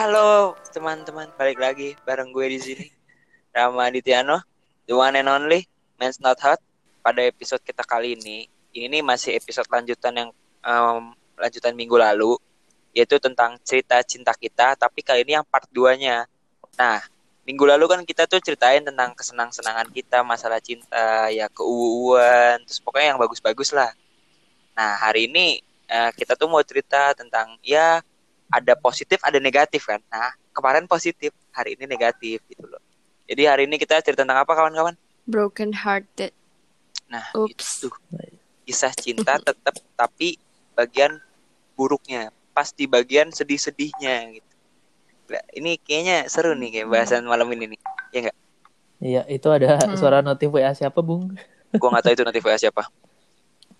Halo teman-teman, balik lagi bareng gue di sini. Rama Adityano, the one and only Men's Not Hot. Pada episode kita kali ini, ini masih episode lanjutan yang um, lanjutan minggu lalu, yaitu tentang cerita cinta kita, tapi kali ini yang part 2-nya. Nah, minggu lalu kan kita tuh ceritain tentang kesenang-senangan kita, masalah cinta, ya keuuan, terus pokoknya yang bagus-bagus lah. Nah, hari ini uh, kita tuh mau cerita tentang ya ada positif, ada negatif kan. Nah, kemarin positif, hari ini negatif gitu loh. Jadi hari ini kita cerita tentang apa kawan-kawan? Broken hearted. Nah, Oops. itu kisah cinta tetap tapi bagian buruknya, pas di bagian sedih-sedihnya gitu. Nah, ini kayaknya seru nih kayak bahasan malam ini nih. Ya enggak? Iya, itu ada Hmm. suara notif WA siapa, Bung? Gua nggak tahu itu nanti WA siapa.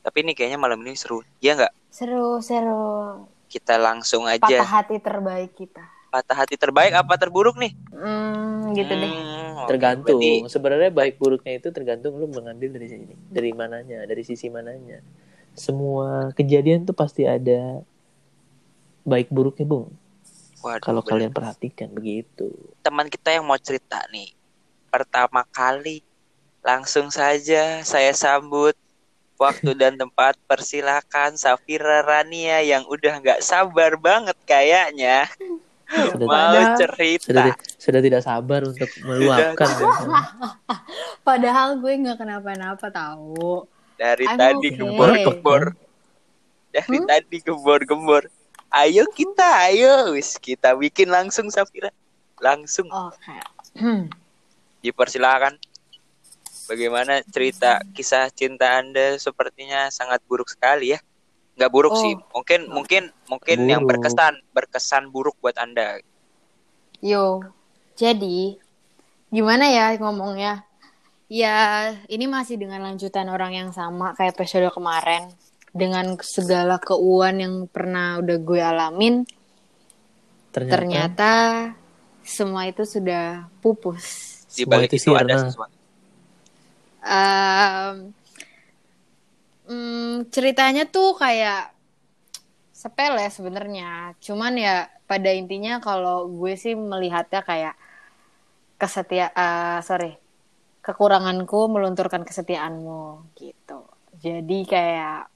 Tapi ini kayaknya malam ini seru. Ya enggak? Seru, seru. Kita langsung Patah aja. hati terbaik kita. Patah hati terbaik apa terburuk nih? Hmm, gitu deh. Hmm. Tergantung. Berarti Sebenarnya baik buruknya itu tergantung lu mengambil dari sini, dari mananya, dari sisi mananya. Semua kejadian tuh pasti ada baik buruknya, Bung. waduh, Kalau bener. kalian perhatikan begitu. teman kita yang mau cerita nih. Pertama kali langsung saja saya sambut waktu dan tempat persilakan Safira Rania yang udah nggak sabar banget kayaknya Sudah, mau Padahal- cerita. sudah sudah tidak sabar untuk meluapkan. ya. Padahal gue nggak kenapa-napa tahu. Dari I'm tadi okay. gembor-gembor. Dari Hmm? tadi gembor-gembor. Ayo kita, ayo wis kita bikin langsung Safira. Langsung Oke. Hmm. dipersilakan. Bagaimana cerita kisah cinta Anda sepertinya sangat buruk sekali ya. Nggak buruk Oh. sih. Mungkin mungkin mungkin yang Buruk. berkesan berkesan buruk buat Anda. Yo. Jadi, gimana ya ngomongnya? Ya, ini masih dengan lanjutan orang yang sama kayak episode kemarin. Dengan segala keuan yang pernah udah gue alamin, Ternyata, ternyata semua itu sudah pupus. Di balik itu itu ada sirna. sesuatu. Em, mm, ceritanya tuh kayak sepele sebenarnya. Cuman ya pada intinya kalau gue sih melihatnya kayak kesetia eh, sorry kekuranganku melunturkan kesetiaanmu gitu. Jadi kayak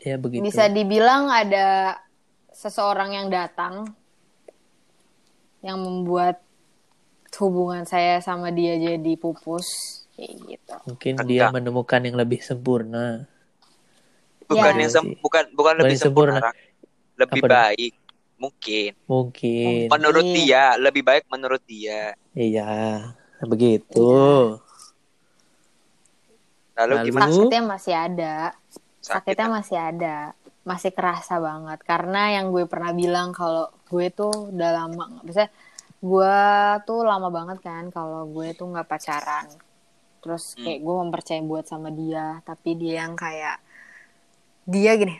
ya begitu. bisa dibilang ada seseorang yang datang yang membuat hubungan saya sama dia jadi pupus kayak gitu. Mungkin Enggak. dia menemukan yang lebih sempurna. Bukan Ya. yang sem- bukan bukan lebih sempurna. sempurna. Lebih Apa dong? baik. Mungkin. Mungkin. Menurut Iya. dia, lebih baik menurut dia. Iya, begitu. Lalu Lalu? gimana? Sakitnya masih ada. Sakit, Sakitnya masih ada. Masih kerasa banget. Karena yang gue pernah bilang kalau gue tuh udah lama. Maksudnya gue tuh lama banget kan kalau gue tuh nggak pacaran. Terus Hmm. kayak gue mempercayai buat sama dia. Tapi dia yang kayak. Dia gini.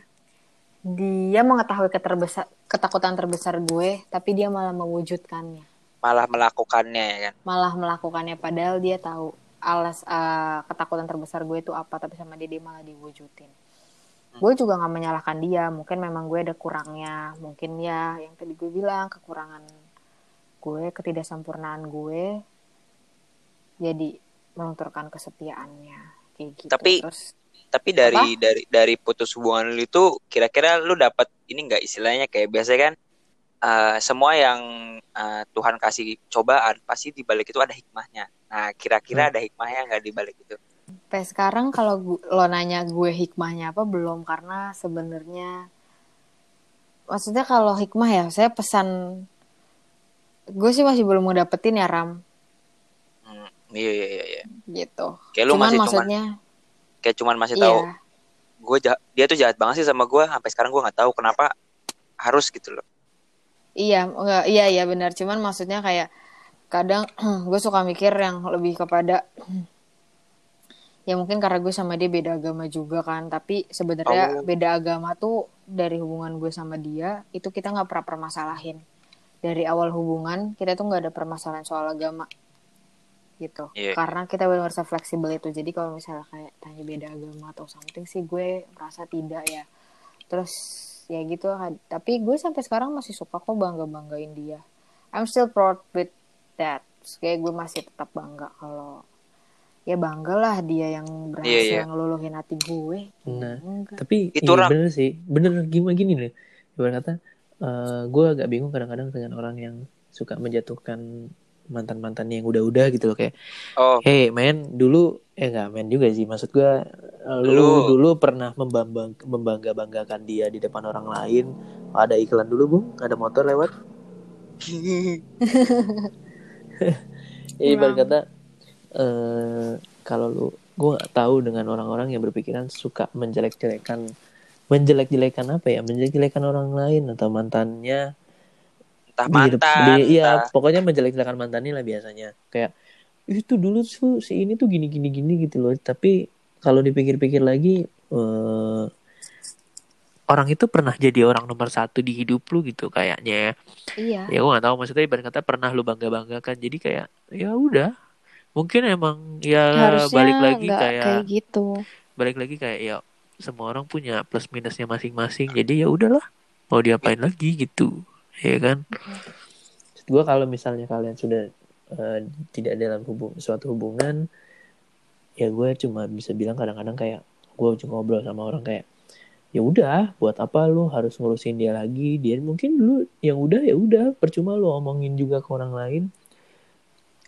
Dia mengetahui keterbesar, ketakutan terbesar gue. Tapi dia malah mewujudkannya. malah melakukannya ya kan. Malah melakukannya. Padahal dia tahu alas eh, ketakutan terbesar gue itu apa. Tapi sama dia, dia malah diwujudin gue juga nggak menyalahkan dia mungkin memang gue ada kurangnya mungkin ya yang tadi gue bilang kekurangan gue ketidaksempurnaan gue jadi melunturkan kesetiaannya kayak gitu. Tapi- terus Tapi dari dari dari putus hubungan lu itu kira-kira lu dapat ini nggak istilahnya? Kayak biasa kan eh, semua yang eh, Tuhan kasih cobaan pasti di balik itu ada hikmahnya. Nah, kira-kira ada hikmahnya nggak di balik itu? sampai sekarang kalau lo nanya gue hikmahnya apa belum. Karena sebenarnya maksudnya kalau hikmah ya saya pesan gue sih masih belum mau dapetin ya Ram Hmm, iya iya iya. iya. gitu Kayak lu cuman masih cuman maksudnya kayak cuman masih iya tahu gue dia tuh jahat banget sih sama gue sampai sekarang gue nggak tahu kenapa harus gitu loh. Iya, enggak, iya iya benar. Cuman maksudnya kayak kadang gue suka mikir yang lebih kepada ya mungkin karena gue sama dia beda agama juga kan. Tapi sebenarnya Oh. beda agama tuh dari hubungan gue sama dia itu kita nggak pernah permasalahin. Dari awal hubungan kita tuh nggak ada permasalahan soal agama gitu. Iya. Karena kita benar-benar fleksibel itu. Jadi kalau misalnya kayak tanya beda agama atau something sih gue merasa tidak ya. Terus ya gitu tapi gue sampai sekarang masih suka kok bangga banggain dia I'm still proud with that kayak gue masih tetap bangga kalau ya bangga lah dia yang berhasil Iya, iya. ngeluluhin hati gue Nah, Enggak. tapi Itu orang- bener sih bener gimana gini nih ibarat kata eh, gue agak bingung kadang-kadang dengan orang yang suka menjatuhkan mantan mantannya yang udah-udah gitu loh kayak Oh, hey men dulu eh nggak men juga sih maksud gue lu, Lu- dulu pernah membangga membangga banggakan dia di depan orang lain. Ada iklan dulu bung ada motor lewat. Ya ibarat Emang. kata eh kalau lu gue nggak tahu dengan orang-orang yang berpikiran suka menjelek-jelekan menjelek-jelekan apa ya? Menjelek-jelekan orang lain atau mantannya. Entah di mantan, di- iya entah- pokoknya menjelek-jelekan mantannya lah biasanya. Kayak itu dulu tuh si ini tuh gini gini gini gitu loh. Tapi kalau dipikir-pikir lagi eh, orang itu pernah jadi orang nomor satu di hidup lu gitu kayaknya iya. Ya gue gak tahu maksudnya ibarat kata pernah lu bangga banggakan jadi kayak ya udah. Mungkin emang ya Harusnya balik lagi kayak, kayak gitu. balik lagi kayak ya semua orang punya plus minusnya masing-masing. Jadi ya udahlah mau diapain lagi gitu. Ya kan? Gue kalau misalnya kalian sudah eh, tidak dalam hubung suatu hubungan ya gue cuma bisa bilang kadang-kadang kayak gue cuma ngobrol sama orang kayak ya udah buat apa lu harus ngurusin dia lagi? Dia mungkin dulu yang udah ya udah percuma lu omongin juga ke orang lain.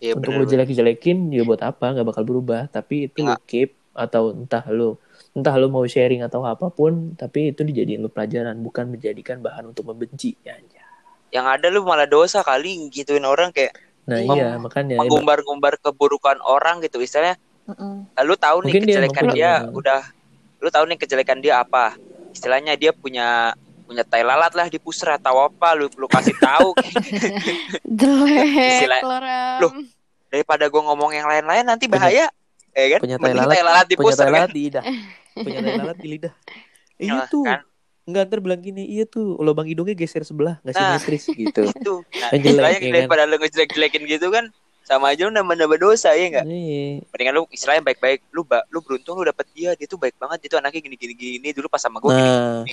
Iya, untuk bener, lu jelek-jelekin ya buat apa? Nggak bakal berubah. Tapi itu lu Nggak. keep atau entah lu entah lu mau sharing atau apa pun tapi itu dijadiin lu pelajaran bukan menjadikan bahan untuk membenci ya ya. yang ada lu malah dosa kali gituin orang kayak nah Iya. makanya mengumbar-ngumbar keburukan orang gitu istilahnya Mm-mm. lu tahu nih Mungkin dia kejelekan dia, punya- udah lu tahu nih kejelekan dia apa istilahnya dia punya punya tai lalat lah di pusra atau apa lu lu kasih tahu Jelek. Loh, daripada gua ngomong yang lain-lain nanti bahaya ya kan punya tai lalat, tai lalat di punya pusra kan di lidah punya tai lalat di lidah iya Nah, tuh kan? nggak ntar bilang gini iya tuh lubang hidungnya geser sebelah nggak Nah. simetris gitu itu nah, jelek, istilahnya ya kan? daripada lu ngejelek-jelekin gitu kan sama aja lu nambah-nambah dosa ya enggak Iya. mendingan lu istilahnya baik-baik lu ba lu beruntung lu dapet dia dia tuh baik banget dia tuh anaknya gini-gini gini dulu pas sama gue nah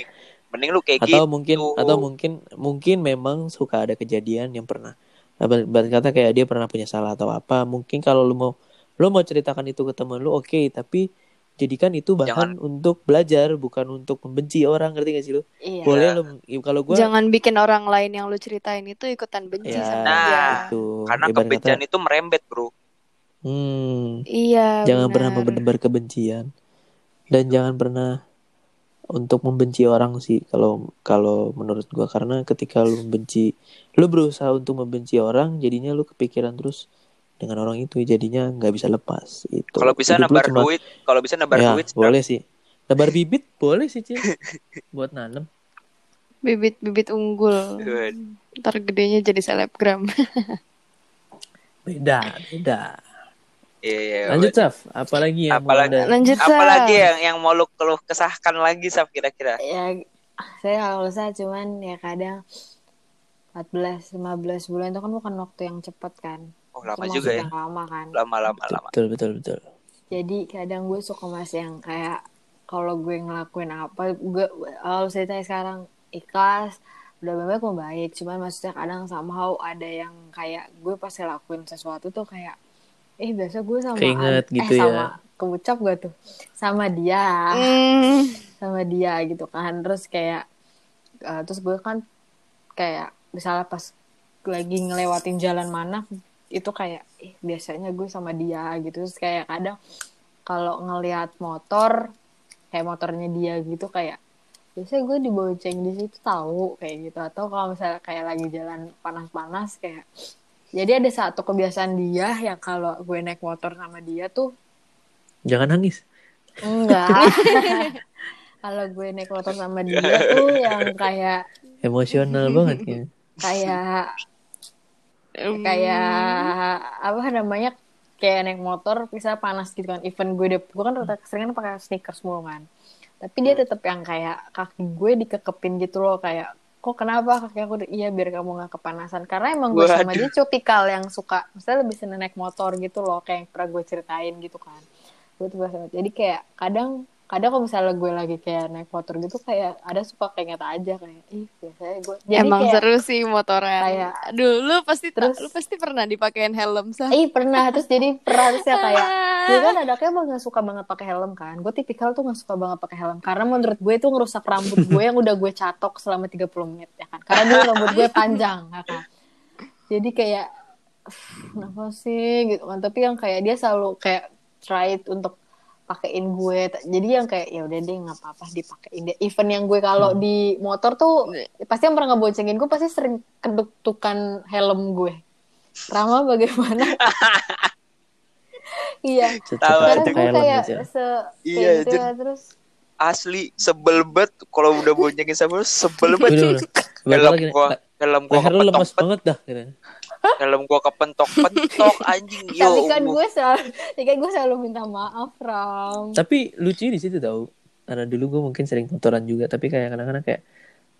mending lu kayak atau gitu mungkin atau mungkin mungkin memang suka ada kejadian yang pernah ber- berkata kayak dia pernah punya salah atau apa mungkin kalau lu mau lu mau ceritakan itu ke teman lu oke tapi jadikan itu bahan untuk belajar bukan untuk membenci orang ngerti gak sih lu? Iya. Boleh lu kalau gua Jangan bikin orang lain yang lu ceritain itu ikutan benci ya sama Nah, dia. itu. karena Ibarat kebencian kata, itu merembet bro. Hmm, Iya. jangan pernah benar. menebar kebencian. Dan jangan pernah untuk membenci orang sih kalau kalau menurut gua. Karena ketika lu membenci lu berusaha untuk membenci orang jadinya lu kepikiran terus dengan orang itu jadinya nggak bisa lepas itu kalau bisa Hidup lu nebar cuma- duit kalau bisa nebar ya duit boleh sih. Nebar bibit boleh sih Cil. Buat nanam Bibit-bibit unggul. Good. Ntar gedenya jadi selebgram. beda beda. Iya, iya. lanjut Saf. Apalagi yang mau Apalagi- Anda- Lanjut apalagi yang yang mau lu keluh kesahkan lagi Saf kira-kira? Ya saya kalau usah cuman ya kadang 14 15 bulan itu kan bukan waktu yang cepet kan oh lama Termasuk juga ya. lama kan. Lama lama lama. betul betul betul. Jadi kadang gue suka masih yang kayak kalau gue ngelakuin apa gue kalau ceritanya sekarang ikhlas udah baik. Membaik cuman maksudnya kadang somehow ada yang kayak gue pas ngelakuin sesuatu tuh kayak eh biasa gue sama Keinget eh gitu ya. sama keucap gak tuh sama dia. Hmm, sama dia gitu kan. Terus kayak eh, terus gue kan kayak misalnya pas lagi ngelewatin jalan mana itu kayak eh, biasanya gue sama dia gitu. Terus kayak kadang kalau ngelihat motor kayak motornya dia gitu kayak biasanya gue dibonceng di situ tahu kayak gitu. Atau kalau misalnya kayak lagi jalan panas-panas kayak jadi ada satu kebiasaan dia yang kalau gue naik motor sama dia tuh jangan nangis. Enggak. Kalau gue naik motor sama dia tuh yang kayak emosional banget ya. kayak hmm. kayak apa namanya kayak naik motor bisa panas gitu kan. Even gue deh, gue kan rata seringan pakai sneakers mulu kan. Tapi dia tetap yang kayak kaki gue dikekepin gitu loh kayak kok kenapa kaki aku iya biar kamu nggak kepanasan karena emang gue sama dia tipikal yang suka misalnya lebih seneng naik motor gitu loh kayak yang pernah gue ceritain gitu kan gue tuh jadi kayak kadang kadang kalau misalnya gue lagi kayak naik motor gitu kayak ada suka kayak ngeta aja kayak ih biasanya gue jadi Emang kayak seru sih motoran. kayak- Aduh, lu pasti Terus- lu pasti pernah dipakein helm sah. ih pernah. Terus jadi pernah ya kayak gue kan anaknya emang gak suka banget pakai helm kan. Gue tipikal tuh gak suka banget pakai helm. Karena menurut gue itu ngerusak rambut gue yang udah gue catok selama 30 menit ya kan. Karena dulu rambut gue panjang ya kan. Jadi kayak "Uf, kenapa sih? Gitu kan. Tapi yang kayak dia selalu kayak try it untuk pakein gue. Jadi yang kayak ya udah deh nggak apa-apa dipakein deh. Even yang gue kalau di motor tuh pasti yang pernah ngeboncengin gue pasti sering kedutukan helm gue. Rama bagaimana? Iya. Karena gue helm kayak se Iya, Jen. ya, terus. Asli sebel banget kalau udah boncengin sama lu sebel banget. Bakal Helm gua, helm gua lu lemas banget dah gitu. Helm gua kepentok-pentok anjing. Yo. tapi kan gue selalu kan gue selalu minta maaf Ram Tapi lucu di situ tau. Karena dulu gue mungkin sering motoran juga, tapi kayak kadang-kadang kayak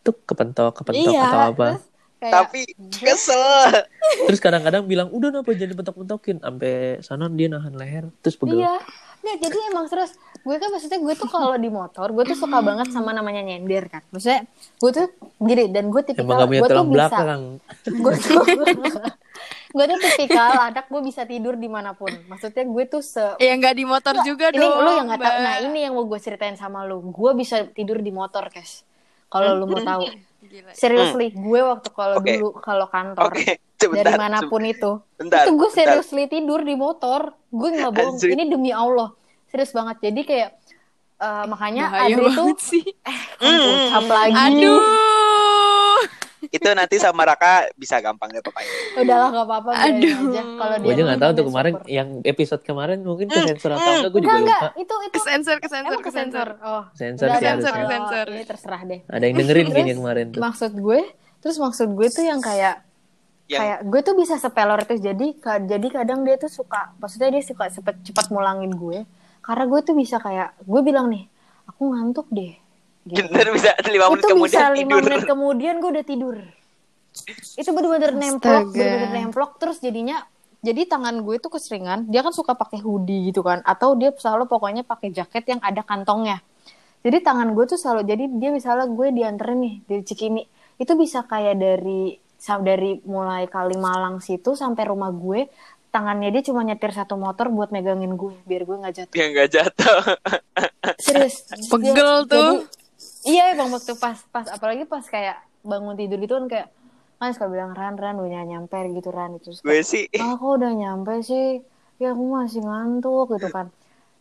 tuh kepentok, kepentok iya atau apa. terus kayak Tapi kesel. Terus kadang-kadang bilang udah kenapa jadi pentok-pentokin sampai sana dia nahan leher terus pegel. Iya. Nggak, jadi emang terus gue kan maksudnya gue tuh kalau di motor gue tuh suka banget sama namanya nyender kan. Maksudnya gue tuh gini dan gue Emang tipikal gak punya gue tuh tulang bisa belakang. gue tuh gue tuh tipikal anak gue bisa tidur di mana pun. Maksudnya gue tuh se Ya nggak di motor juga ini dong. lu yang nggak tahu. Nah ini yang mau gue ceritain sama lu. Gue bisa tidur di motor, Kes. Kalau lu mau tahu. Gila. Seriously, gue waktu kalau Oke. dulu kalau kantor Oke, dari sebentar. mana pun itu, Bentar, itu gue bentar. seriously tidur di motor. Gue nggak bohong. Ini demi Allah, serius banget. Jadi kayak eh, makanya Bahaya Adri tuh sih. kan pucap lagi. Aduh. Itu nanti sama Raka bisa gampang deh pokoknya. Udahlah gak apa-apa Aduh. aja. Kalau dia Gue aja nggak tahu tuh kemarin syukur. yang episode kemarin mungkin ke sensor atau enggak gue juga Enggak enggak, lupa. itu itu Kesensor, kesensor, emang kesensor. Oh, Sensor udah sih ada sensor, kalau sensor. Ini terserah deh. Ada yang dengerin Terus, kayaknya kemarin tuh. Maksud gue, terus maksud gue tuh yang kayak Yang kayak gue tuh bisa sepelor itu jadi jadi kadang dia tuh suka maksudnya dia suka cepet cepat mulangin gue karena gue tuh bisa kayak gue bilang nih aku ngantuk deh. Gitu. bener bisa lima menit itu kemudian bisa lima tidur. menit kemudian gue udah tidur. Itu bener-bener nemplok bener-bener nemplok. Terus jadinya jadi tangan gue tuh keseringan. Dia kan suka pakai hoodie gitu kan atau dia selalu pokoknya pakai jaket yang ada kantongnya. Jadi tangan gue tuh selalu jadi dia misalnya gue dianterin nih dari Cikini. Itu bisa kayak dari dari mulai Kalimalang situ sampai rumah gue tangannya dia cuma nyetir satu motor buat megangin gue biar gue nggak jatuh. Dia nggak jatuh. serius. Pegel Dia- tuh. jadi- iya emang waktu pas pas apalagi pas kayak bangun tidur gitu kan kayak kan suka bilang Ran Ran udah nyampe gitu Ran. Itu Gue sih. Ah kok udah nyampe sih? Ya aku masih ngantuk gitu kan.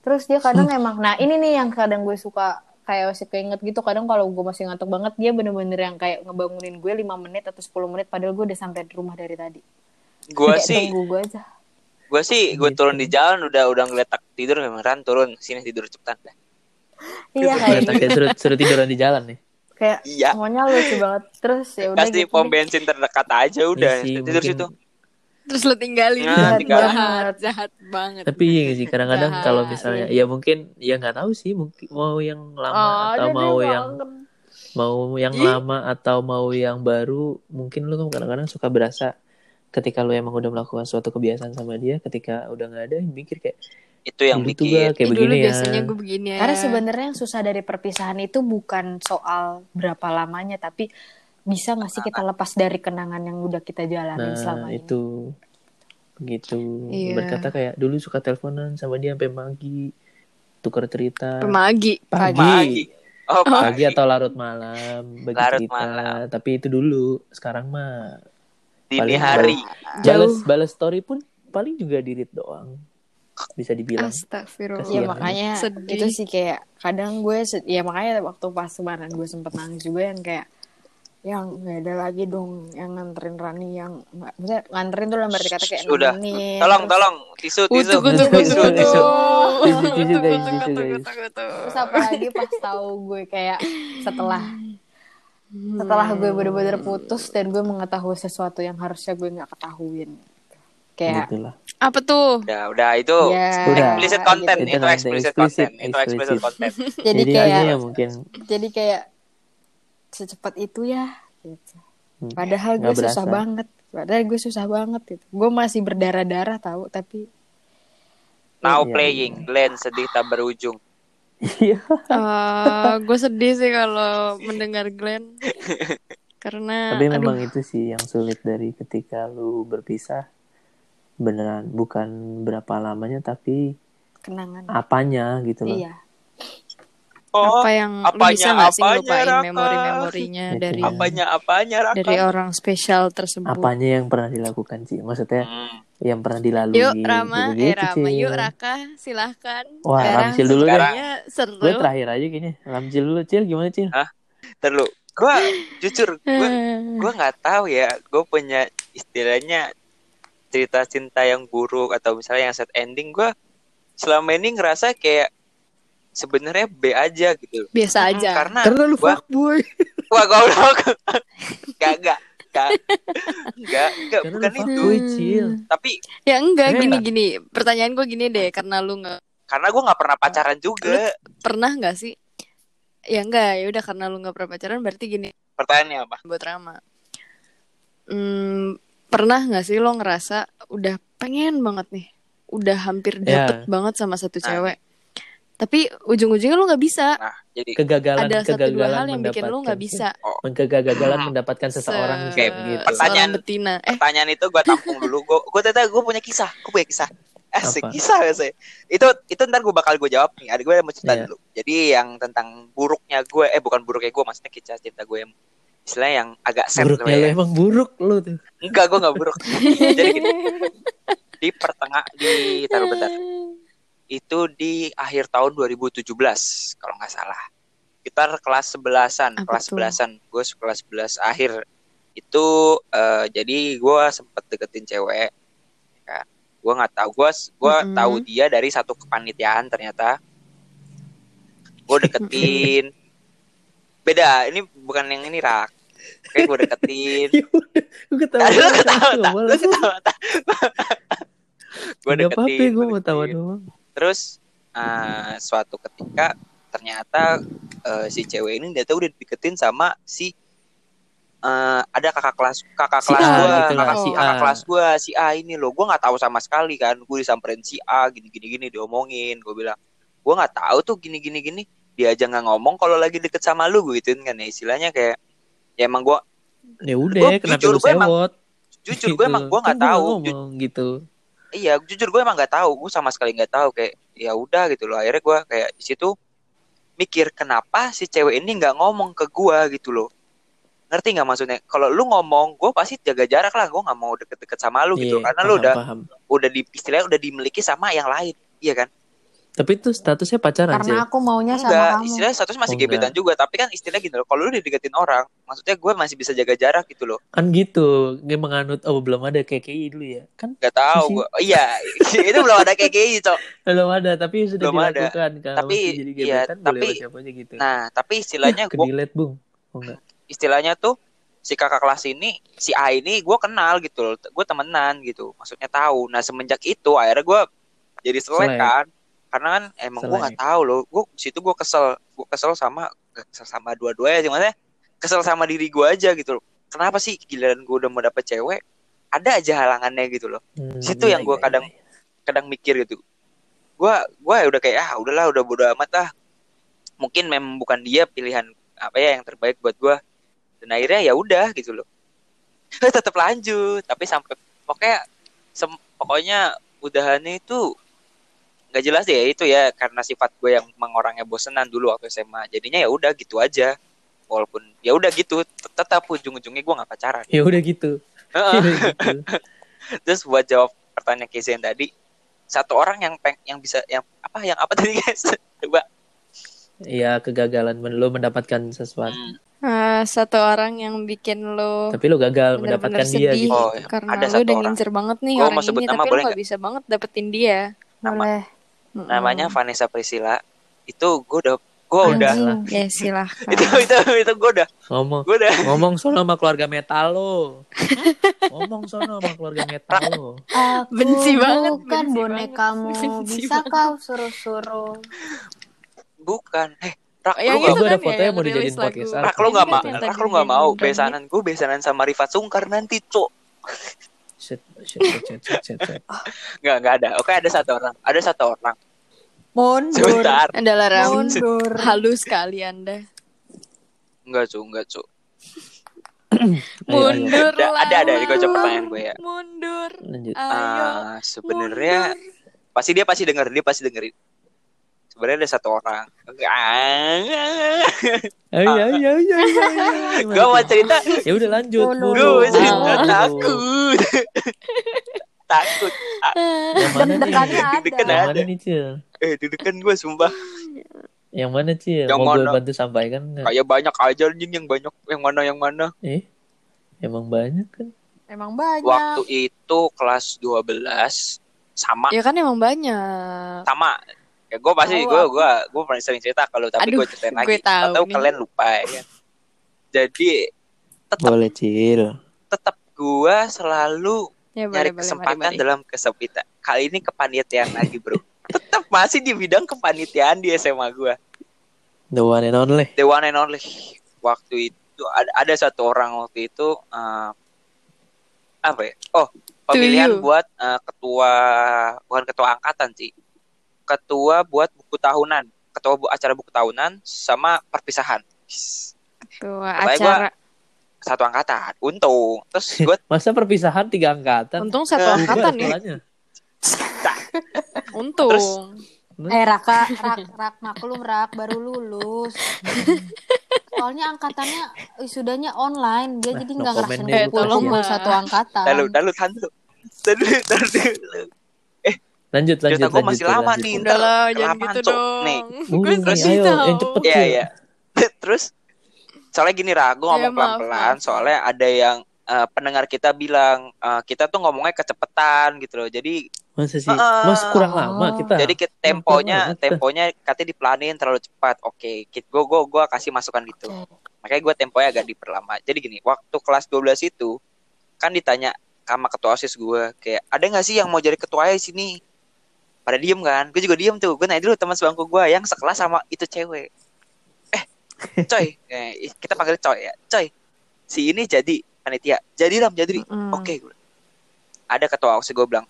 Terus dia kadang emang nah ini nih yang kadang gue suka kayak masih keinget gitu kadang kalau gue masih ngantuk banget dia bener-bener yang kayak ngebangunin gue 5 menit atau 10 menit padahal gue udah sampai di rumah dari tadi. Gue Kayak sih tunggu gue aja gue sih gue turun di jalan udah udah ngeletak tidur memang ran turun sini tidur cepetan dah. iya kayak suruh, suruh tiduran di jalan nih. kayak Iya. semuanya lucu banget terus ya udah Kasih gitu pom bensin terdekat aja udah Iya sih, tidur mungkin- situ. Terus lo tinggalin. Nah, jahat, tinggalin. jahat, jahat banget. Tapi iya sih kadang-kadang kalau misalnya ya mungkin ya nggak tahu sih mungkin mau yang lama Ah, atau mau yang banget. mau yang Ih. lama atau mau yang baru mungkin lu kan kadang-kadang suka berasa ketika lu emang udah melakukan suatu kebiasaan sama dia ketika udah nggak ada mikir kayak Itu yang bikin. gua kayak Ih, begini dulu ya biasanya gue begini ya. Karena sebenarnya yang susah dari perpisahan itu bukan soal berapa lamanya, tapi bisa nggak sih kita lepas dari kenangan yang udah kita selama nah ini. itu begitu Iya. berkata kayak dulu suka teleponan sama dia sampai pagi tukar cerita Pemagi. pagi Pagi. Oh, pagi pagi. atau larut malam bagi Larut cerita malam. tapi itu dulu sekarang mah Dini paling hari. Jauh. balas balas story pun paling juga dirit doang bisa dibilang Astagfirullah. Ya makanya Sedih. itu sih kayak kadang gue ya makanya waktu pas kemarin gue sempet nangis juga yang kayak yang nggak ada lagi dong yang nganterin Rani yang nggak maksudnya nganterin tuh arti kata kayak Sudah. nemenin, Tolong, terus- tolong. Tisu, tisu. Utuk, utuk, Tisu, utuk, tisu, tisu. Tisu, tisu, tisu, guys. utuk, utuk. Terus apalagi pas tahu gue kayak setelah setelah gue bener-bener putus dan gue mengetahui sesuatu yang harusnya gue nggak ketahuin kayak gitu lah Apa tuh? Udah, udah itu ya Udah. explicit content, Itu itu nanti explicit explicit, content, itu explicit content. jadi jadi kayak ya mungkin jadi kayak secepat itu ya gitu. Hmm, padahal gue nggak susah berasa. banget padahal gue susah banget gitu gue masih berdarah-darah tahu tapi Now Iya. playing, Glenn sedih tak berujung. Iya. gue sedih sih kalau mendengar Glenn. Karena Tapi aduh, memang itu sih yang sulit dari ketika lu berpisah. Beneran bukan berapa lamanya tapi Kenangan. apanya gitu loh. Iya. Oh, apa yang lu apanya, bisa nggak sih ngelupain Raka? memori-memorinya dari ya. apanya apanya Raka? dari orang spesial tersebut. Apanya yang pernah dilakukan sih? Maksudnya Hmm. yang pernah dilalui. Yuk Rama, gitu-gitu, eh Rama, yuk Raka, silahkan. Wah, Sekarang Ramcil dulu deh. sebenarnya seru. Gue terakhir aja gini. Ramcil dulu, Cil. Gimana, Cil? Terlalu, gue jujur gue gue nggak tahu ya gue punya istilahnya cerita cinta yang buruk atau misalnya yang sad ending gue selama ini ngerasa kayak sebenarnya B aja gitu Biasa aja. karena Karena lu gua- fuckboy. wah goblok gak gak gak gak gak Karena bukan lu itu Cil. tapi Ya enggak Iya. gini gini. Pertanyaan gue gini deh, karena lu nggak karena gue nggak pernah pacaran juga pernah nggak sih? Ya enggak, ya udah karena lu nggak pernah pacaran berarti gini pertanyaannya apa buat Rama. Hmm, pernah nggak sih lo ngerasa udah pengen banget nih, udah hampir Ya. dapet banget sama satu Nah. Tapi ujung-ujungnya lo nggak bisa. nah jadi Kegagalan, Ada satu kegagalan dua hal yang bikin lo nggak mendapatkan- bisa. Kegagalan mendapatkan Se- seseorang Oke, gitu. pertanyaan- seorang betina. Eh, pertanyaan itu gue tampung dulu gue gue ternyata gue punya kisah gue punya kisah Asik Apa? kisah saya itu itu ntar gue bakal gue jawab nih ada gue mau cerita Iya. dulu jadi yang tentang buruknya gue eh bukan buruknya gue maksudnya kisah cinta gue yang istilahnya yang agak sad Buruknya lu ya. emang buruk lu tuh. enggak gue nggak buruk jadi gini di pertengah di taruh bentar itu di akhir tahun 2017 kalau nggak salah kita kelas sebelasan Apa kelas sebelasan gue kelas 11 akhir itu eh, jadi gue sempet deketin cewek kan gue nggak tahu gue gue Mm-mm. tahu dia dari satu kepanitiaan ternyata gue deketin beda ini bukan yang ini rak kayak gue deketin Gue ketawa. Lu ketawa. Lu ketawa? Gue Nggak apa-apa, deketin, gue mau tawa deketin. doang. Terus eh, suatu ketika ternyata eh, si cewek ini dia tuh udah deketin sama si eh, ada kakak kelas kakak Si kelas A gua, gitu kakak, si kakak A. kelas gua si A ini loh, gua nggak tahu sama sekali kan, gue disamperin si A gini gini gini diomongin, gue bilang gua nggak tahu tuh gini gini gini, dia aja nggak ngomong kalau lagi deket sama lu gue gituin kan ya istilahnya kayak ya emang gua Ya udah, Gua kenapa jujur, lu gua emang- sewot? jujur gue emang gue Kan nggak gua tahu, ngomong gitu. Iya jujur gue emang nggak tahu. Gue sama sekali nggak tahu. Kayak ya udah gitu loh. Akhirnya gue kayak di situ mikir kenapa si cewek ini nggak ngomong ke gue gitu loh? Ngerti nggak maksudnya? Kalau lu ngomong gue pasti jaga jarak lah. Gue nggak mau deket-deket sama lu gitu. Iya, karena lu paham, udah paham. udah di istilahnya udah dimiliki sama yang lain. Iya kan Tapi itu statusnya pacaran sih. Karena aku maunya sama enggak kamu. istilahnya status masih Oh, gebetan juga tapi kan istilah gitu loh kalau lu udah deketin orang maksudnya gue masih bisa jaga jarak gitu loh Kan gitu. Dia menganut oh belum ada KKI dulu ya. Kan nggak tahu gue iya itu belum ada kayak gitu cok belum ada tapi sudah Belum ada. dilakukan kalau Tapi, masih jadi iya, gebetan boleh tapi- aja gitu. nah tapi istilahnya ke gue delete, Bung. Oh enggak. istilahnya tuh si kakak kelas ini si A ini gue kenal gitu loh gue temenan gitu maksudnya tahu nah semenjak itu akhirnya gue jadi selek Selek. kan karena kan emang gue nggak tahu loh. Gue situ gue kesel. Gue kesel sama gak kesel sama dua-duanya sih maksudnya kesel sama diri gue aja gitu loh. Kenapa sih giliran gue udah mau dapet cewek ada aja halangannya gitu loh. Hmm, Situ yang iya, gua iya, kadang- iya. kadang mikir gitu. Gue gue ya udah kayak ah udahlah udah bodo amat lah. Mungkin memang bukan dia pilihan apa ya yang terbaik buat gue dan akhirnya ya udah gitu loh. Tetap lanjut tapi sampai pokoknya sem- pokoknya udahannya itu nggak jelas ya itu ya karena sifat gue yang emang orangnya bosenan dulu waktu SMA jadinya ya udah gitu aja walaupun ya udah gitu tet- tetap ujung-ujungnya gue nggak pacaran Ya udah gitu. Ya gitu. terus buat jawab pertanyaan yang tadi satu orang yang peng yang bisa yang apa yang apa tadi guys coba Iya kegagalan lu mendapatkan sesuatu. Hmm, eh, satu orang yang bikin lo Tapi lu gagal bener-bener mendapatkan dia sedih gitu. Oh, iya. karena Ada lo satu udah orang. ngincer banget nih Gua orang mau sebut ini nama, tapi lo boleh gak nggak? bisa banget dapetin dia. Nama- Boleh. Mm-mm. namanya Vanessa Priscilla. Itu gue udah gue udah. Ya silahkan. itu itu itu gue udah. Ngomong gue udah. ngomong sono sama keluarga metal lo. ngomong sono sama keluarga metal lo. Aku Benci banget, bukan benci bonekamu. Benci Bisa banget. kau suruh-suruh. bukan. Eh rak Yang lu itu gak ada kan ya, fotonya yang mau dijadiin podcast. Rak lu Ini gak kan mau? yang rak lu gak mau besanan gue besanan sama Rifat Sungkar nanti cok Shit, shit, shit, shit, shit, shit, shit. nggak nggak ada oke ada satu orang ada satu orang Mundur. sebentar Adalah Ram. Mundur. Halus sekali Anda. enggak cu enggak cu Ayo, ayo. Mundur Ada- ada- ini kocok pertanyaan gue ya. Mundur. Lanjut. Ayo. Ah, sebenarnya pasti dia pasti denger dia pasti dengerin sebenarnya ada satu orang Ayo, ayo, ayo, ayo, ayo. gue mau cerita Ya udah lanjut. Oh, no. gue mau cerita Ah. takut takut Yang mana nih? Deg-degannya Deg-degan ada. Yang ada. nih, Cil? eh deg-degan gue sumpah Yang mana, Cil? Yang Mau gue mana? bantu sampaikan nggak? kayak banyak aja anjing yang banyak yang mana yang mana Eh, emang banyak kan? Emang banyak. waktu itu kelas 12 sama Ya kan emang banyak. sama ya gue pasti gue aku. gue gue pernah sering cerita kalau tapi gue ceritain gue lagi tahu atau nih. kalian lupa ya jadi tetap Boleh, Cil. tetap gue selalu Ya nyari boleh, boleh, kesempatan mari, mari. dalam kesempitan kali ini kepanitiaan lagi bro tetap masih di bidang kepanitiaan di SMA gue The one and only. the one and only waktu itu ada, ada satu orang waktu itu eh, apa ya oh pemilihan buat eh, ketua bukan ketua angkatan sih ketua buat buku tahunan ketua bu, acara buku tahunan sama perpisahan Pokoknya acara. satu angkatan untung terus gue Masa perpisahan tiga angkatan? Untung satu Eh, angkatan ya. sekolahnya. Untung. Terus, Eh Raka, Rak, Rak, maklum Rak, baru lulus. Soalnya angkatannya wisudanya online, dia Nah, jadi no nggak comment ngerasain deh, kumpul satu angkatan. lalu lalu tahan dulu Tahan dulu, tahan dulu. Lanjut, lanjut, Cerita gue lanjut. masih Cil, lama lanjut. nih. Udah lah, jangan gitu Cok. dong. Nih. Gue nih, kasih ayo, tahu. yang cepet. Iya Cil. iya. Terus soalnya gini Ra, gue Ya, ngomong pelan-pelan. maaf. Soalnya ada yang eh, pendengar kita bilang eh, kita tuh ngomongnya kecepatan gitu loh. Jadi Masa sih? Heeh. Mas kurang lama kita. jadi kita temponya banget. temponya katanya diplanin terlalu cepat. Oke, gue gue gue kasih masukan gitu. Makanya gue temponya agak diperlama. Jadi gini, waktu kelas 12 itu kan ditanya sama ketua OSIS gue kayak ada nggak sih yang mau jadi ketua di sini? Pada diem kan? Gue juga diem tuh. Gue nanya dulu teman sebangku gue yang sekelas sama itu cewek. Eh, coy, eh, kita panggil coy ya. Coy, si ini jadi panitia. Jadi ram, jadi. Mm. Oke, gue. Ada ketua OSIS gue bilang,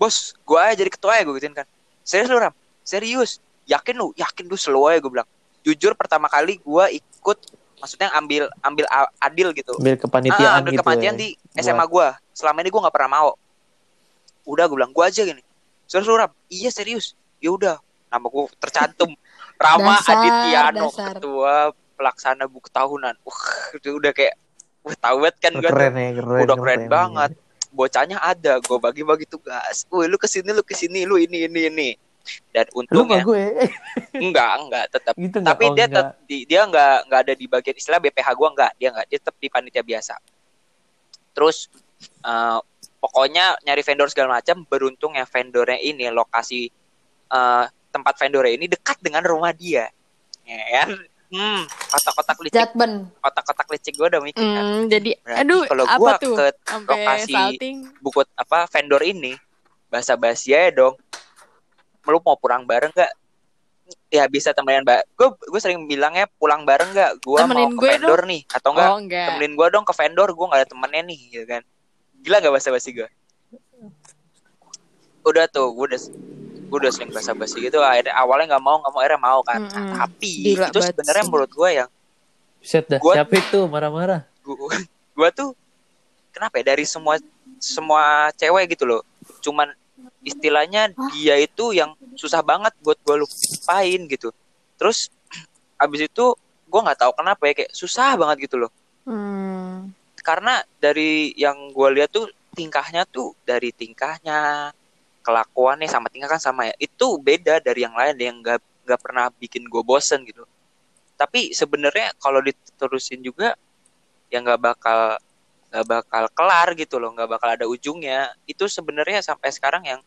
bos, gue aja jadi ketua ya gue gituin kan. Serius lu ram? Serius? Yakin lu? Yakin lu slow ya gue bilang. Jujur pertama kali gue ikut, maksudnya ambil ambil adil gitu. Ambil Ah, kepanitiaan ambil gitu. kepanitiaan ya. di SMA gue. Selama ini gue nggak pernah mau. Udah gue bilang gue aja gini. Serius lu ram? Iya serius. Ya udah. Nama gue tercantum. Rama Dasar, Adityano, dasar. ketua pelaksana buku tahunan. Wah, itu udah kayak, wah tahu banget kan gue. Keren ya, keren. Udah keren banget. Bocahnya ada, gue bagi-bagi tugas. Wih, lu ke sini, lu ke sini, lu ini, ini, ini. Dan untungnya, gue. enggak, enggak, tetap gitu tapi Oh, dia enggak. tetap di- dia nggak nggak ada di bagian istilah BPH gua nggak dia nggak dia tetap di panitia biasa terus eh, pokoknya nyari vendor segala macam beruntung ya vendornya ini lokasi eh, tempat vendornya ini dekat dengan rumah dia. Ya kan? Hmm kotak-kotak licik. Jatben. kotak-kotak licik gua udah mikir kan? Hmm, jadi Berarti aduh kalau tuh? ke sampai lokasi salting. buku apa vendor ini bahasa basi ya dong. Lu mau pulang bareng nggak? Ya bisa temenin mbak gue gue sering bilangnya pulang bareng nggak? Gue mau ke gue vendor nih atau enggak oh enggak temenin gue dong ke vendor gue nggak ada temennya nih gitu kan gila gak bahasa basi gue udah tuh gue udah gue udah sering bahasa basi gitu akhirnya awalnya nggak mau nggak mau akhirnya mau kan Nah, Mm-mm. tapi Gila itu sebenarnya menurut gue yang Set dah. Gua- Siapa itu marah-marah? gue gue tuh kenapa ya dari semua semua cewek gitu loh cuman istilahnya dia itu yang susah banget buat gue lupain gitu terus abis itu gue nggak tahu kenapa ya kayak susah banget gitu loh Hmm. Karena dari yang gue lihat tuh tingkahnya tuh dari tingkahnya kelakuannya sama tingkah kan sama ya. Itu beda dari yang lain yang nggak nggak pernah bikin gue bosen gitu. Tapi sebenarnya kalau diterusin juga ya nggak bakal nggak bakal kelar gitu loh nggak bakal ada ujungnya. Itu sebenarnya sampai sekarang yang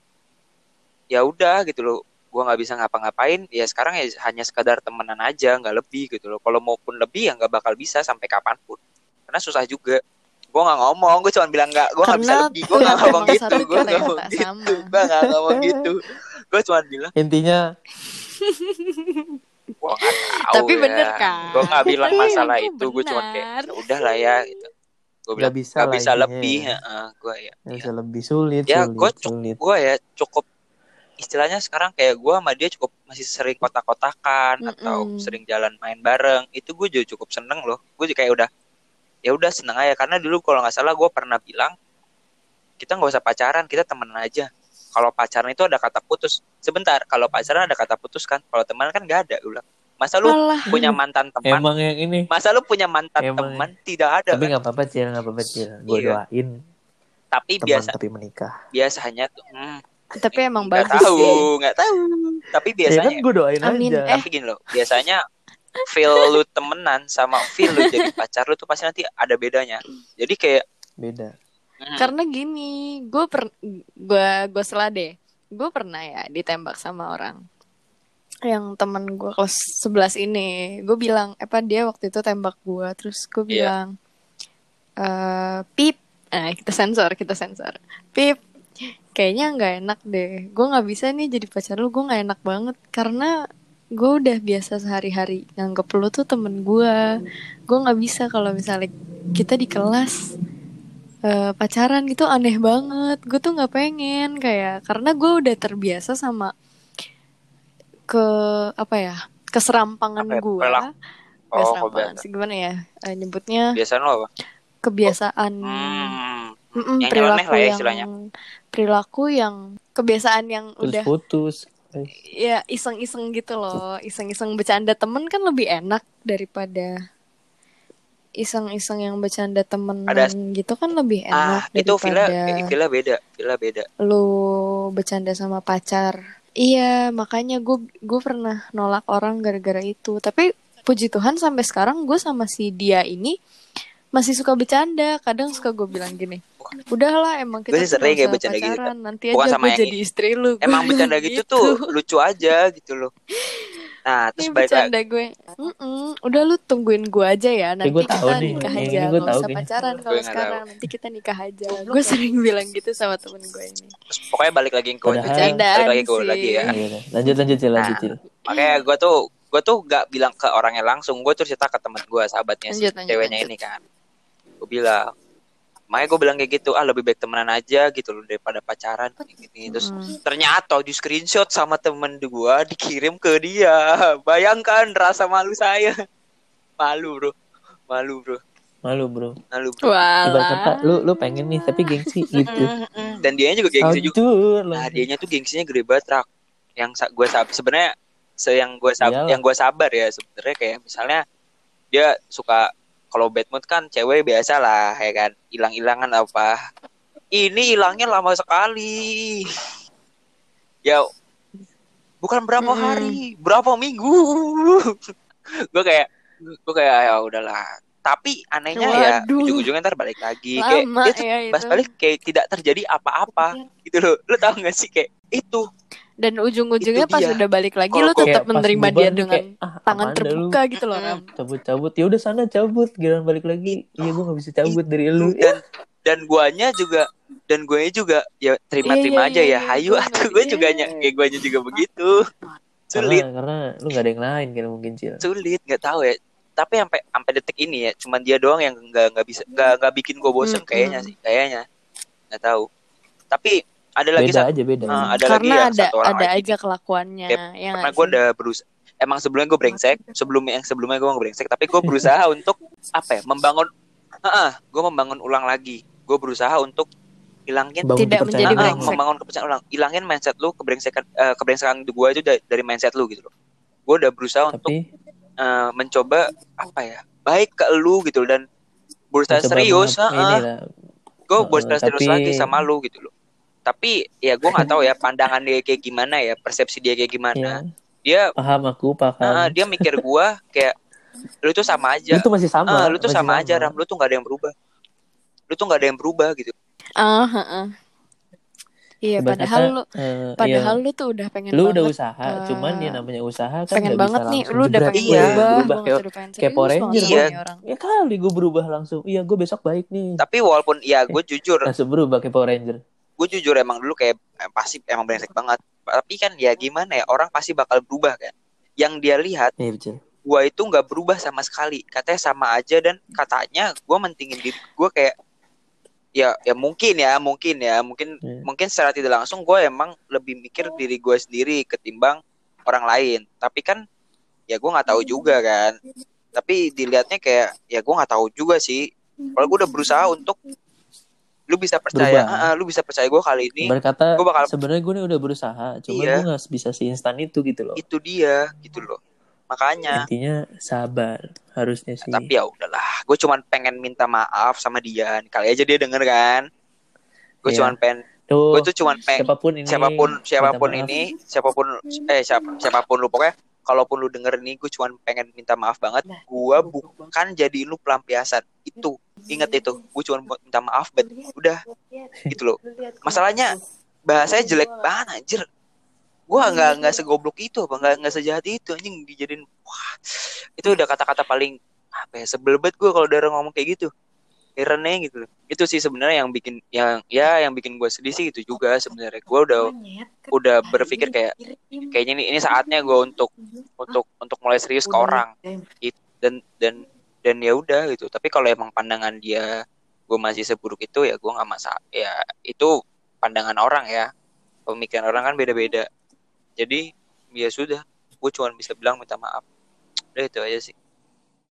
ya udah gitu loh. Gue nggak bisa ngapa-ngapain ya sekarang ya hanya sekadar temenan aja nggak lebih gitu loh. Kalau maupun lebih ya nggak bakal bisa sampai kapan pun karena susah juga gue nggak ngomong gue cuma bilang nggak gue nggak bisa lebih gue nggak Tuhan ngomong gitu gue nggak yang ngomong gitu sama. gue nggak ngomong gitu gue cuma bilang Intinya gue nggak tahu Tapi ya. bener kan? gue nggak bilang masalah emang itu gue cuma kayak. "Ya udah lah ya gitu gue bilang Nggak bisa nggak lah bisa lebih ya. gue ya nggak bisa lebih sulit, ya gue sulit. gue ya cukup istilahnya sekarang kayak gue sama dia cukup masih sering kotak-kotakan atau Mm-mm. sering jalan main bareng itu gue juga cukup seneng loh gue juga kayak udah ya udah seneng aja karena dulu kalau nggak salah gue pernah bilang kita nggak usah pacaran kita temenan aja kalau pacaran itu ada kata putus sebentar kalau pacaran ada kata putus kan kalau teman kan nggak ada gue bilang masa lu Alah. punya mantan teman Emang yang ini. masa lu punya mantan Emang teman tidak ada Tapi kan? nggak apa-apa cil, nggak apa-apa cil. Gue Iya. doain tapi teman biasa tapi menikah. biasanya tuh hmm, Tapi emang nggak bagus tahu sih. nggak tahu tapi Ya biasanya kan gue doain Amin. aja. Eh. tapi gini loh biasanya feel lu temenan sama feel lu jadi pacar lu tuh pasti nanti ada bedanya jadi kayak Beda. hmm, Karena gini, gue per gue gue salah deh. Gue pernah ya ditembak sama orang yang temen gue kelas 11 ini. Gue bilang, apa dia waktu itu tembak gue, terus gue Iya. bilang, eh pip, nah kita sensor, kita sensor, pip. Kayaknya nggak enak deh. Gue nggak bisa nih jadi pacar lu. Gue nggak enak banget karena gue udah biasa sehari-hari nganggep lu tuh temen gue. Gue nggak bisa kalau misalnya kita di kelas eh, pacaran gitu aneh banget gue tuh nggak pengen kayak karena gue udah terbiasa sama ke apa ya keserampangan Apa ya, gue oh serampangan kok sih gimana ya eh, nyebutnya biasa lu apa kebiasaan hmm, Mm-mm, yang perilaku lah ya yang istilahnya. perilaku yang kebiasaan yang Terus udah putus. Eh, ya iseng-iseng gitu loh iseng-iseng bercanda temen kan lebih enak daripada iseng-iseng yang bercanda temenan Ada- gitu kan lebih ah enak itu villa daripada villa beda villa beda lu bercanda sama pacar. Iya, makanya gue gue pernah nolak orang gara-gara itu. Tapi puji Tuhan sampai sekarang gue sama si dia ini masih suka bercanda. Kadang suka gue bilang gini, udahlah emang kita Gue sih sering kayak usah bercanda gitu, pacaran. Nanti Bukan aja sama gue yang jadi istri lu. Gue emang bercanda gitu tuh lucu aja gitu loh nah Ini terus balik lagi bercanda gue. "Mm-mm, udah lu tungguin gue aja ya. Nanti gue tahu kita nih, nikah yang aja. ini Nggak tahu usah kayaknya. pacaran kalau sekarang. Nanti kita nikah aja. Gue sering bilang gitu sama temen gue ini. terus pokoknya balik lagi ke Padahal- balik lagi ke lagi ya sih. iya, iya. Lanjut lanjut cil, lanjut Nah. cil. makanya gue tuh gue tuh gak bilang ke orangnya langsung gue tuh cerita ke teman gue sahabatnya si lanjut, ceweknya lanjut. ini kan gue bilang. Makanya gue bilang kayak gitu ah lebih baik temenan aja gitu loh daripada pacaran. Gini. Terus ternyata di screenshot sama temen gue dikirim ke dia. Bayangkan rasa malu saya. Malu bro. Malu bro. Malu bro. malu bro. Ibarat kata lu lu pengen nih tapi gengsi gitu. Dan dianya juga gengsi juga. Hancur Nah, dianya tuh gengsinya gede banget rak. Yang sa- gue sabar sebenarnya se yang gue sab Iyalah. yang gue sabar ya sebenarnya kayak misalnya dia suka kalau bad mood kan cewek biasa lah ya kan hilang-hilangan apa. Ini hilangnya lama sekali. Ya bukan berapa Mm-mm. hari, berapa minggu. gue kayak gue kayak ya udahlah. Tapi anehnya ya Waduh. ujung-ujungnya ntar balik lagi kayak Lama dia tuh ya pas itu. balik kayak tidak terjadi apa-apa gitu loh lu tau gak sih kayak itu Dan ujung-ujungnya pas dia. udah balik lagi Kalau lu tetap menerima dia dengan kayak, ah, tangan dah lu? terbuka gitu loh Ram. cabut cabut ya udah sana cabut giliran balik lagi. Iya gue nggak bisa cabut dari lu. dan dan guanya juga dan guanya juga ya terima-terima Iya, aja iya, ya. iya, hayu gua atau gue juga Iya. ny- kayak guanya juga begitu. Karena sulit. Karena lu nggak ada yang lain kan mungkin cil. Sulit nggak tahu ya. Tapi sampai sampai detik ini ya cuman dia doang yang nggak nggak bisa nggak nggak bikin gue bosen Mm-mm. kayaknya sih kayaknya. Nggak tahu. Tapi ada lagi beda satu aja beda. Ah, ada lagi Karena yang ada satu orang ada lagi. aja kelakuannya Kayak ya karena nggak gue udah berusaha emang sebelumnya gue brengsek sebelum yang sebelumnya gue brengsek tapi gue berusaha untuk apa ya membangun gue membangun ulang lagi. Gue berusaha untuk hilangin Bangun Tidak menjadi orang. brengsek. membangun kepercayaan ulang. Hilangin mindset lu kebrengsekan eh, kebrengsekan gue itu dari, dari mindset lu gitu loh. Gue udah berusaha untuk tapi eh, mencoba apa ya baik ke lu gitu loh, dan berusaha serius ini lah. Gue berusaha serius tapi- lagi sama lu gitu loh tapi ya gue nggak tahu ya pandangan dia kayak gimana ya persepsi dia kayak ya gimana dia paham aku paham. Eh, dia mikir gue kayak lu tuh sama aja. Lu tuh masih sama Ah, lu tuh masih sama, aja ram. Lu tuh nggak ada yang berubah. Lu tuh nggak ada yang berubah gitu. Ah, heeh. Iya, Ibarat padahal kata, lu eh, padahal iya, lu tuh udah pengen lu banget udah usaha eh, cuman ya namanya usaha kan pengen banget bisa nih lu udah pengen Iya, berubah, berubah. kayak serius Power Ranger. sama Iya. orang. ya kali gue berubah langsung. Iya gue besok baik nih. Tapi walaupun ya gue jujur. langsung berubah kayak Power Ranger gue jujur emang dulu kayak eh, pasti emang brengsek banget. Tapi kan ya gimana ya orang pasti bakal berubah kan. Yang dia lihat iya betul. gue itu nggak berubah sama sekali. Katanya sama aja dan katanya gue mentingin diri gue kayak ya ya mungkin ya mungkin ya. Mungkin Iya. mungkin secara tidak langsung gue emang lebih mikir diri gue sendiri ketimbang orang lain. Tapi kan ya gue nggak tahu juga kan. Tapi dilihatnya kayak ya gue nggak tahu juga sih. Kalau gue udah berusaha untuk lu bisa percaya. "Ah, ah, lu bisa percaya gue kali ini. Berkata Gua bakal- sebenarnya gue udah berusaha cuma Iya. gue nggak bisa seinstan itu gitu loh. Itu dia gitu loh. Makanya. Intinya sabar harusnya sih. Tapi ya udahlah gue cuman pengen minta maaf sama dia kali aja dia denger kan. Gue Iya. cuman pengen tuh gue tuh cuman pengen siapa pun ini siapa pun siapa pun maaf. ini siapa pun eh siapa siapa pun lu pokoknya kalaupun lu denger ini gue cuman pengen minta maaf banget. Gue bukan jadi lu pelampiasan itu. Inget itu. Gue buat minta maaf bet udah. Gitu loh. Masalahnya bahasanya jelek banget anjir. Gue nggak nggak segoblok itu apa nggak nggak sejahat itu anjing dijadiin wah. Itu udah kata-kata paling apa ya sebel gue kalau ada orang ngomong kayak gitu. Herannya gitu loh. Itu sih sebenarnya yang bikin yang ya yang bikin gue sedih sih itu juga sebenarnya. Gue udah udah berpikir kayak kayaknya ini ini saatnya gue untuk untuk untuk mulai serius ke orang. It- dan dan dan ya udah gitu. Tapi kalau emang pandangan dia gue masih seburuk itu ya gue nggak masalah ya itu pandangan orang ya. Pemikiran orang kan beda-beda. Jadi ya sudah gue cuma bisa bilang minta maaf. Udah itu aja sih